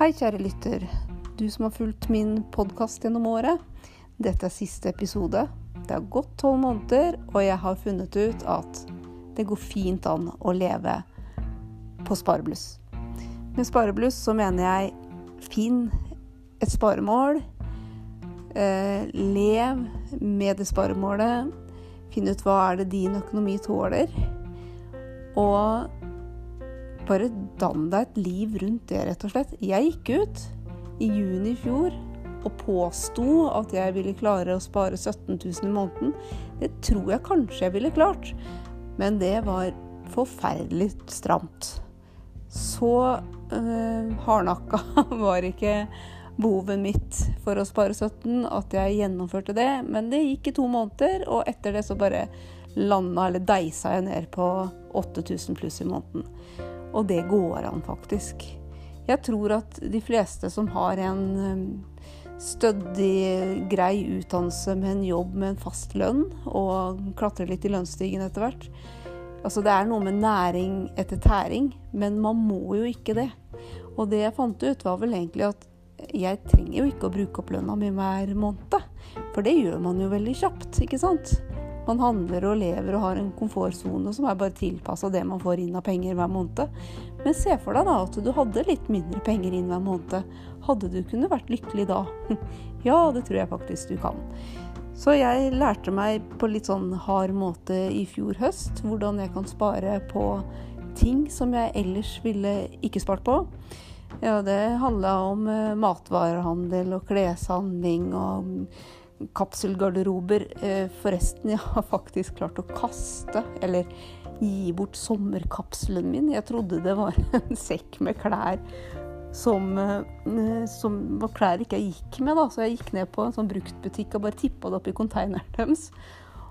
Hei, kjære lytter. Du som har fulgt min podkast gjennom året. Dette er siste episode. Det har gått tolv måneder, og jeg har funnet ut at det går fint an å leve på sparebluss. Med sparebluss så mener jeg finn et sparemål. Eh, lev med det sparemålet. Finn ut hva er det din økonomi tåler. Og bare dann deg et liv rundt det, rett og slett. Jeg gikk ut i juni i fjor og påsto at jeg ville klare å spare 17 000 i måneden. Det tror jeg kanskje jeg ville klart, men det var forferdelig stramt. Så øh, hardnakka var ikke behovet mitt for å spare 17 at jeg gjennomførte det. Men det gikk i to måneder, og etter det så bare landa eller deisa jeg ned på 8000 pluss i måneden. Og det går an, faktisk. Jeg tror at de fleste som har en um, stødig, grei utdannelse med en jobb med en fast lønn, og klatrer litt i lønnsstigen etter hvert Altså det er noe med næring etter tæring, men man må jo ikke det. Og det jeg fant ut, var vel egentlig at jeg trenger jo ikke å bruke opp lønna mi hver måned. For det gjør man jo veldig kjapt, ikke sant? Man handler og lever og har en komfortsone som er bare tilpassa det man får inn av penger hver måned. Men se for deg da at du hadde litt mindre penger inn hver måned. Hadde du kunnet vært lykkelig da? ja, det tror jeg faktisk du kan. Så jeg lærte meg på litt sånn hard måte i fjor høst hvordan jeg kan spare på ting som jeg ellers ville ikke spart på. Ja, det handla om eh, matvarehandel og kleshandling og kapselgarderober. Eh, forresten, jeg har faktisk klart å kaste, eller gi bort sommerkapselen min. Jeg trodde det var en sekk med klær som, eh, som var klær ikke jeg gikk med. da, Så jeg gikk ned på en sånn bruktbutikk og bare tippa det opp i konteineren deres.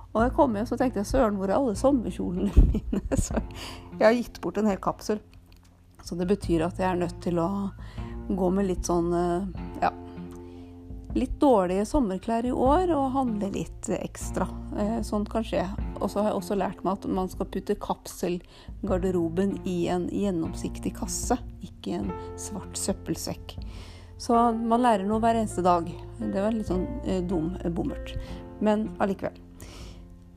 Og jeg kom hjem så tenkte jeg søren, hvor er alle sommerkjolene mine? Så jeg har gitt bort en hel kapsel. Så det betyr at jeg er nødt til å gå med litt sånn eh, litt dårlige sommerklær i år og handle litt ekstra. Eh, sånt kan skje. Og så har jeg også lært meg at man skal putte kapselgarderoben i en gjennomsiktig kasse, ikke i en svart søppelsekk. Så man lærer noe hver eneste dag. Det var litt sånn eh, dum bommert. Men allikevel.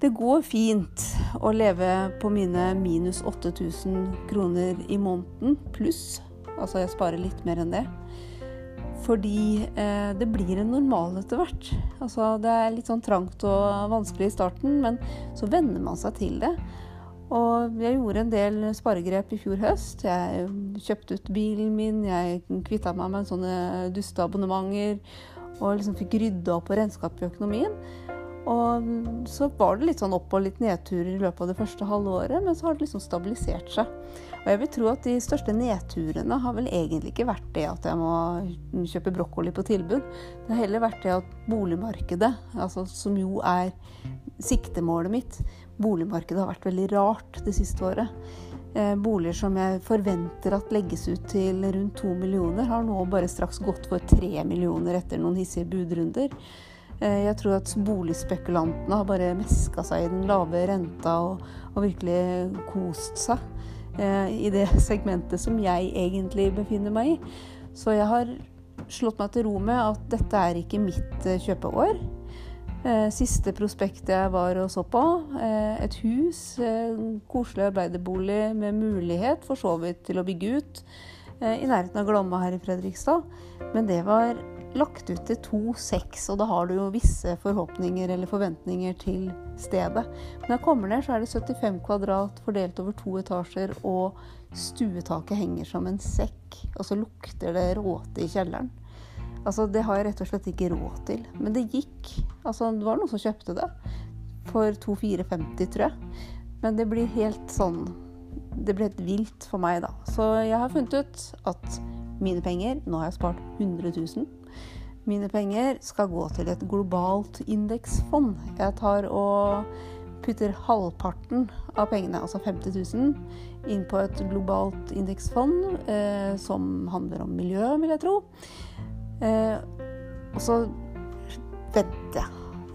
Det går fint å leve på mine minus 8000 kroner i måneden pluss. Altså jeg sparer litt mer enn det. Fordi eh, det blir en normal etter hvert. Altså, det er litt sånn trangt og vanskelig i starten, men så venner man seg til det. Og jeg gjorde en del sparegrep i fjor høst. Jeg kjøpte ut bilen min, jeg kvitta meg med sånne dusteabonnementer og liksom fikk rydda opp og renska opp i økonomien. Og så var det litt sånn opp- og litt nedturer i løpet av det første halve året, men så har det liksom stabilisert seg. Og jeg vil tro at de største nedturene har vel egentlig ikke vært det at jeg må kjøpe brokkoli på tilbud. Det har heller vært det at boligmarkedet, altså som jo er siktemålet mitt, boligmarkedet har vært veldig rart det siste året. Eh, boliger som jeg forventer at legges ut til rundt to millioner, har nå bare straks gått for tre millioner etter noen hissige budrunder. Eh, jeg tror at boligspekulantene har bare meska seg i den lave renta og, og virkelig kost seg eh, i det segmentet som jeg egentlig befinner meg i. Så jeg har slått meg til ro med at dette er ikke mitt eh, kjøpeår. Siste prospektet jeg var og så på, et hus, koselig arbeiderbolig med mulighet for så vidt til å bygge ut, i nærheten av Glomma her i Fredrikstad. Men det var lagt ut til 2,6, og da har du jo visse forhåpninger eller forventninger til stedet. Men når jeg kommer ned, så er det 75 kvadrat fordelt over to etasjer, og stuetaket henger som en sekk. Og så lukter det råte i kjelleren. Altså, det har jeg rett og slett ikke råd til. Men det gikk. Altså, det var noen som kjøpte det for 2450, tror jeg. Men det blir helt sånn Det blir helt vilt for meg, da. Så jeg har funnet ut at mine penger Nå har jeg spart 100 000 mine penger skal gå til et globalt indeksfond. Jeg tar og putter halvparten av pengene, altså 50 000, inn på et globalt indeksfond eh, som handler om miljø, vil jeg tro. Eh, og så jeg.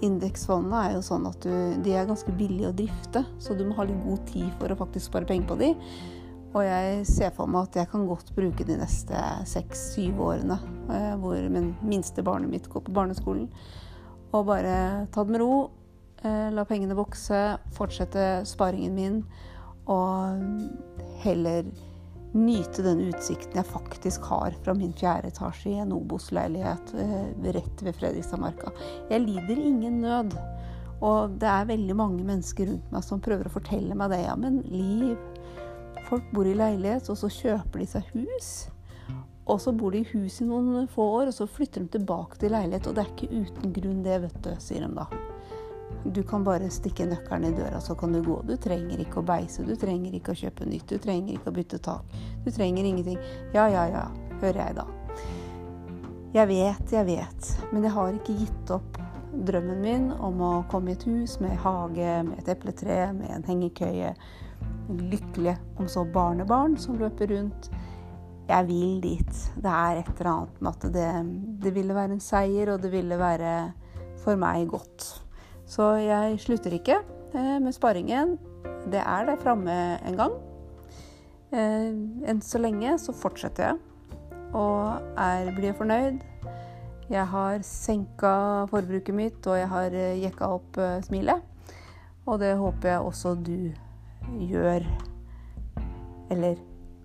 Indeksfondene er jo sånn at du, de er ganske billige å drifte, så du må ha litt god tid for å faktisk spare penger på de. Og jeg ser for meg at jeg kan godt bruke de neste seks-syv årene eh, hvor min minste barnet mitt går på barneskolen, og bare ta det med ro. Eh, la pengene vokse, fortsette sparingen min, og heller nyte den utsikten jeg faktisk har fra min fjerde etasje i en Obos-leilighet eh, rett ved Fredrikstadmarka. Jeg lider ingen nød. Og det er veldig mange mennesker rundt meg som prøver å fortelle meg det. Ja, men Liv, folk bor i leilighet, og så kjøper de seg hus. Og så bor de i hus i noen få år, og så flytter de tilbake til leilighet. Og det er ikke uten grunn det, vet du, sier de da. Du kan bare stikke nøkkelen i døra, så kan du gå. Du trenger ikke å beise, du trenger ikke å kjøpe nytt, du trenger ikke å bytte tak. Du trenger ingenting. Ja, ja, ja, hører jeg da. Jeg vet, jeg vet, men jeg har ikke gitt opp drømmen min om å komme i et hus med hage, med et epletre, med en hengekøye. Lykkelige om så barnebarn som løper rundt. Jeg vil dit. Det er et eller annet med at det, det ville være en seier, og det ville være for meg godt. Så jeg slutter ikke eh, med sparingen. Det er der framme en gang. Eh, enn så lenge så fortsetter jeg og er, blir fornøyd. Jeg har senka forbruket mitt, og jeg har eh, jekka opp smilet. Og det håper jeg også du gjør, eller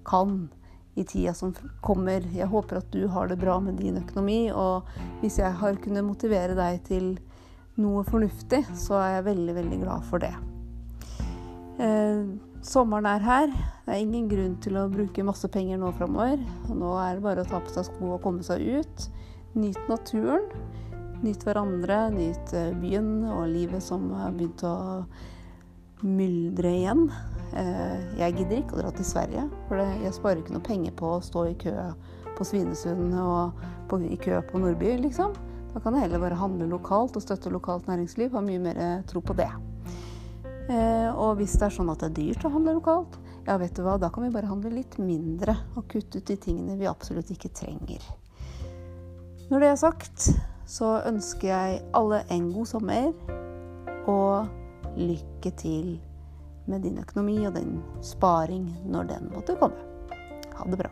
kan, i tida som kommer. Jeg håper at du har det bra med din økonomi, og hvis jeg har kunnet motivere deg til noe fornuftig, så er jeg veldig, veldig glad for det. Eh, sommeren er her. Det er ingen grunn til å bruke masse penger nå framover. Nå er det bare å ta på seg sko og komme seg ut. Nyt naturen. Nyt hverandre, nyt eh, byen og livet som har begynt å myldre igjen. Eh, jeg gidder ikke å dra til Sverige, for jeg sparer ikke noe penger på å stå i kø på Svinesund og på, i kø på Nordby, liksom. Da kan jeg heller bare handle lokalt og støtte lokalt næringsliv. Har mye mer eh, tro på det. Eh, og hvis det er sånn at det er dyrt å handle lokalt, ja, vet du hva, da kan vi bare handle litt mindre og kutte ut de tingene vi absolutt ikke trenger. Når det er sagt, så ønsker jeg alle en god sommer og lykke til med din økonomi og din sparing når den måtte komme. Ha det bra.